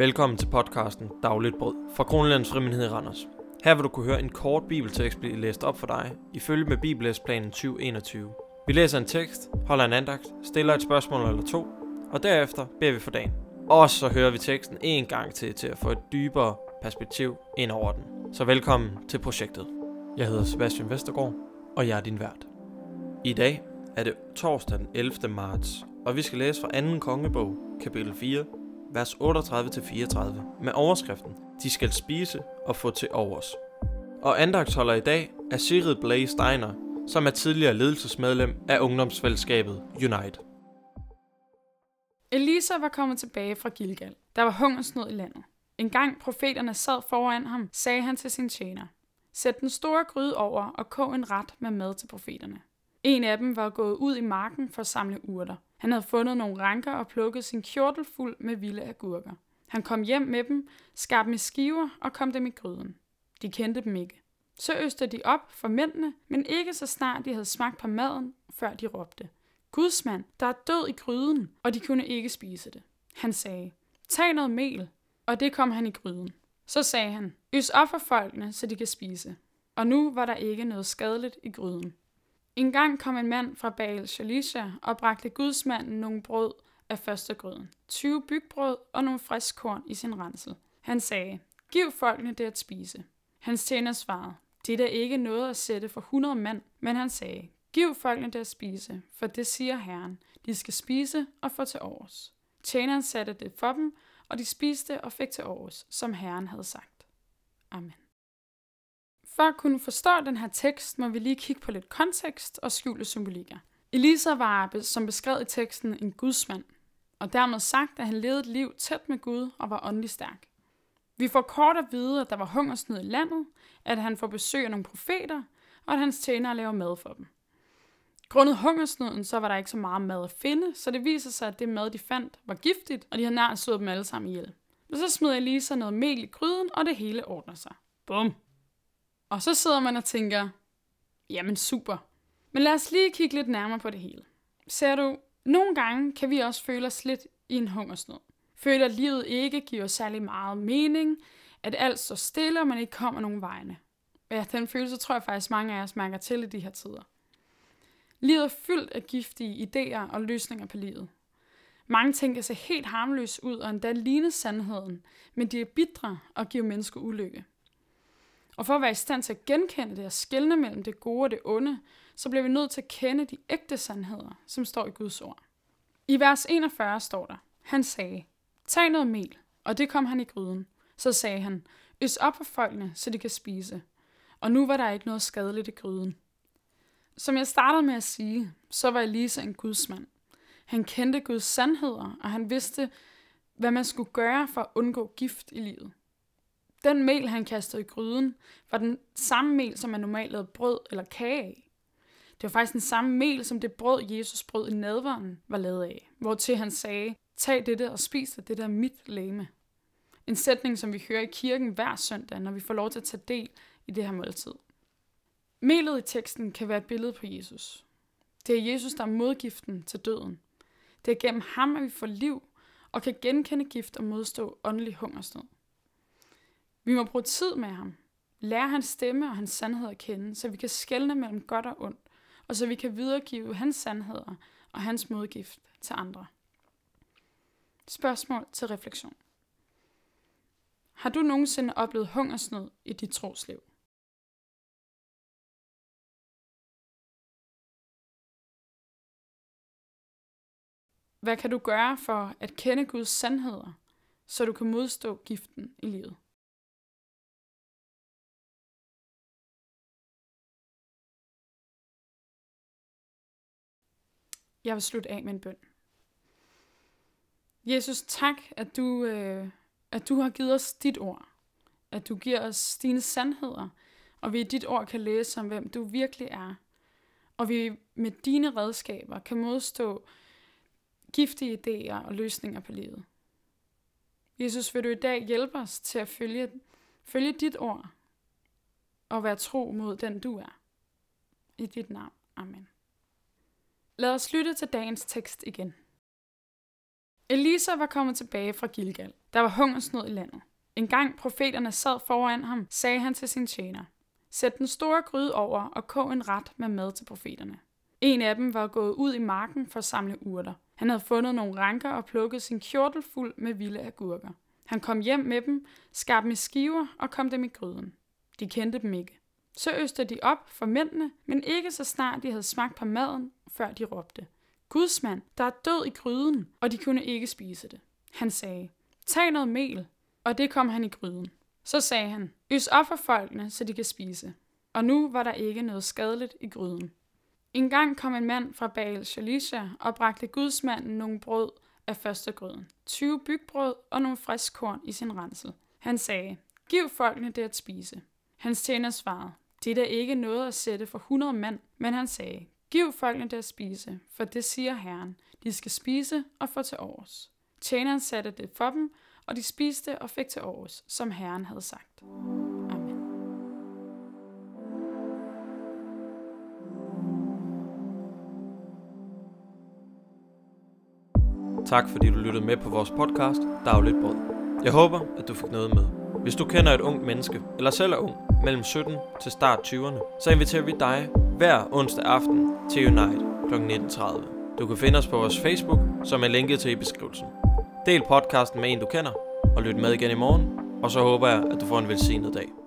Velkommen til podcasten Dagligt Brød fra Kronlands Frimindhed i Randers. Her vil du kunne høre en kort bibeltekst blive læst op for dig, ifølge med Bibellæsplanen 2021. Vi læser en tekst, holder en andagt, stiller et spørgsmål eller to, og derefter beder vi for dagen. Og så hører vi teksten en gang til, til at få et dybere perspektiv ind over den. Så velkommen til projektet. Jeg hedder Sebastian Vestergaard, og jeg er din vært. I dag er det torsdag den 11. marts, og vi skal læse fra 2. kongebog, kapitel 4, vers 38-34, med overskriften, De skal spise og få til overs. Og andagtsholder i dag er Sigrid Blaze Steiner, som er tidligere ledelsesmedlem af ungdomsfællesskabet Unite. Elisa var kommet tilbage fra Gilgal. Der var hungersnød i landet. En gang profeterne sad foran ham, sagde han til sin tjener, Sæt den store gryde over og kog en ret med mad til profeterne. En af dem var gået ud i marken for at samle urter. Han havde fundet nogle ranker og plukket sin kjortel fuld med vilde agurker. Han kom hjem med dem, skar dem i skiver og kom dem i gryden. De kendte dem ikke. Så øste de op for mændene, men ikke så snart de havde smagt på maden, før de råbte. Gudsmand, der er død i gryden, og de kunne ikke spise det. Han sagde, tag noget mel, og det kom han i gryden. Så sagde han, ys op for folkene, så de kan spise. Og nu var der ikke noget skadeligt i gryden. En gang kom en mand fra Baal Shalisha og bragte gudsmanden nogle brød af første gryden, 20 bygbrød og nogle frisk korn i sin rensel. Han sagde, giv folkene det at spise. Hans tjener svarede, det er da ikke noget at sætte for 100 mand, men han sagde, giv folkene det at spise, for det siger Herren, de skal spise og få til års. Tjeneren satte det for dem, og de spiste og fik til års, som Herren havde sagt. Amen. For at kunne forstå den her tekst, må vi lige kigge på lidt kontekst og skjulte symbolikker. Elisa var, som beskrevet i teksten, en gudsmand, og dermed sagt, at han levede et liv tæt med Gud og var åndelig stærk. Vi får kort at vide, at der var hungersnød i landet, at han får besøg af nogle profeter, og at hans tjenere laver mad for dem. Grundet hungersnøden, så var der ikke så meget mad at finde, så det viser sig, at det mad, de fandt, var giftigt, og de har nær slået dem alle sammen ihjel. Men så smider Elisa noget mel i gryden, og det hele ordner sig. Bum. Og så sidder man og tænker, jamen super. Men lad os lige kigge lidt nærmere på det hele. Ser du, nogle gange kan vi også føle os lidt i en hungersnød. Føler, at livet ikke giver særlig meget mening, at alt står stille, og man ikke kommer nogen vegne. Ja, den følelse tror jeg faktisk mange af os mærker til i de her tider. Livet er fyldt af giftige idéer og løsninger på livet. Mange ting kan se helt harmløse ud og endda ligne sandheden, men de er bitre og giver mennesker ulykke. Og for at være i stand til at genkende det og skelne mellem det gode og det onde, så bliver vi nødt til at kende de ægte sandheder, som står i Guds ord. I vers 41 står der, han sagde, tag noget mel, og det kom han i gryden. Så sagde han, øs op for folkene, så de kan spise. Og nu var der ikke noget skadeligt i gryden. Som jeg startede med at sige, så var Elisa en gudsmand. Han kendte Guds sandheder, og han vidste, hvad man skulle gøre for at undgå gift i livet. Den mel, han kastede i gryden, var den samme mel, som man normalt lavede brød eller kage af. Det var faktisk den samme mel, som det brød, Jesus brød i nadveren, var lavet af. Hvor til han sagde, tag dette og spis det, det der mit læme. En sætning, som vi hører i kirken hver søndag, når vi får lov til at tage del i det her måltid. Melet i teksten kan være et billede på Jesus. Det er Jesus, der er modgiften til døden. Det er gennem ham, at vi får liv og kan genkende gift og modstå åndelig hungersnød. Vi må bruge tid med ham, lære hans stemme og hans sandhed at kende, så vi kan skelne mellem godt og ondt, og så vi kan videregive hans sandheder og hans modgift til andre. Spørgsmål til refleksion. Har du nogensinde oplevet hungersnød i dit trosliv? Hvad kan du gøre for at kende Guds sandheder, så du kan modstå giften i livet? Jeg vil slutte af med en bøn. Jesus, tak, at du, øh, at du har givet os dit ord. At du giver os dine sandheder, og vi i dit ord kan læse om, hvem du virkelig er. Og vi med dine redskaber kan modstå giftige idéer og løsninger på livet. Jesus, vil du i dag hjælpe os til at følge, følge dit ord og være tro mod den du er. I dit navn. Amen. Lad os lytte til dagens tekst igen. Elisa var kommet tilbage fra Gilgal. Der var hungersnød i landet. En gang profeterne sad foran ham, sagde han til sin tjener, Sæt den store gryde over og kog en ret med mad til profeterne. En af dem var gået ud i marken for at samle urter. Han havde fundet nogle ranker og plukket sin kjortel fuld med vilde agurker. Han kom hjem med dem, skar dem i skiver og kom dem i gryden. De kendte dem ikke. Så øste de op for mændene, men ikke så snart de havde smagt på maden, før de råbte. Gudsmand, der er død i gryden, og de kunne ikke spise det. Han sagde, tag noget mel, og det kom han i gryden. Så sagde han, ys op for folkene, så de kan spise. Og nu var der ikke noget skadeligt i gryden. En gang kom en mand fra Baal Shalisha og bragte gudsmanden nogle brød af første gryden, 20 bygbrød og nogle frisk korn i sin rensel. Han sagde, giv folkene det at spise. Hans tjener svarede, det er da ikke noget at sætte for 100 mand, men han sagde, giv folkene det at spise, for det siger Herren, de skal spise og få til års. Tjeneren satte det for dem, og de spiste og fik til års, som Herren havde sagt. Amen. Tak fordi du lyttede med på vores podcast Dagligt Brød. Jeg håber, at du fik noget med. Hvis du kender et ungt menneske, eller selv er ung, mellem 17 til start 20'erne, så inviterer vi dig hver onsdag aften til Unite kl. 19.30. Du kan finde os på vores Facebook, som er linket til i beskrivelsen. Del podcasten med en, du kender, og lyt med igen i morgen, og så håber jeg, at du får en velsignet dag.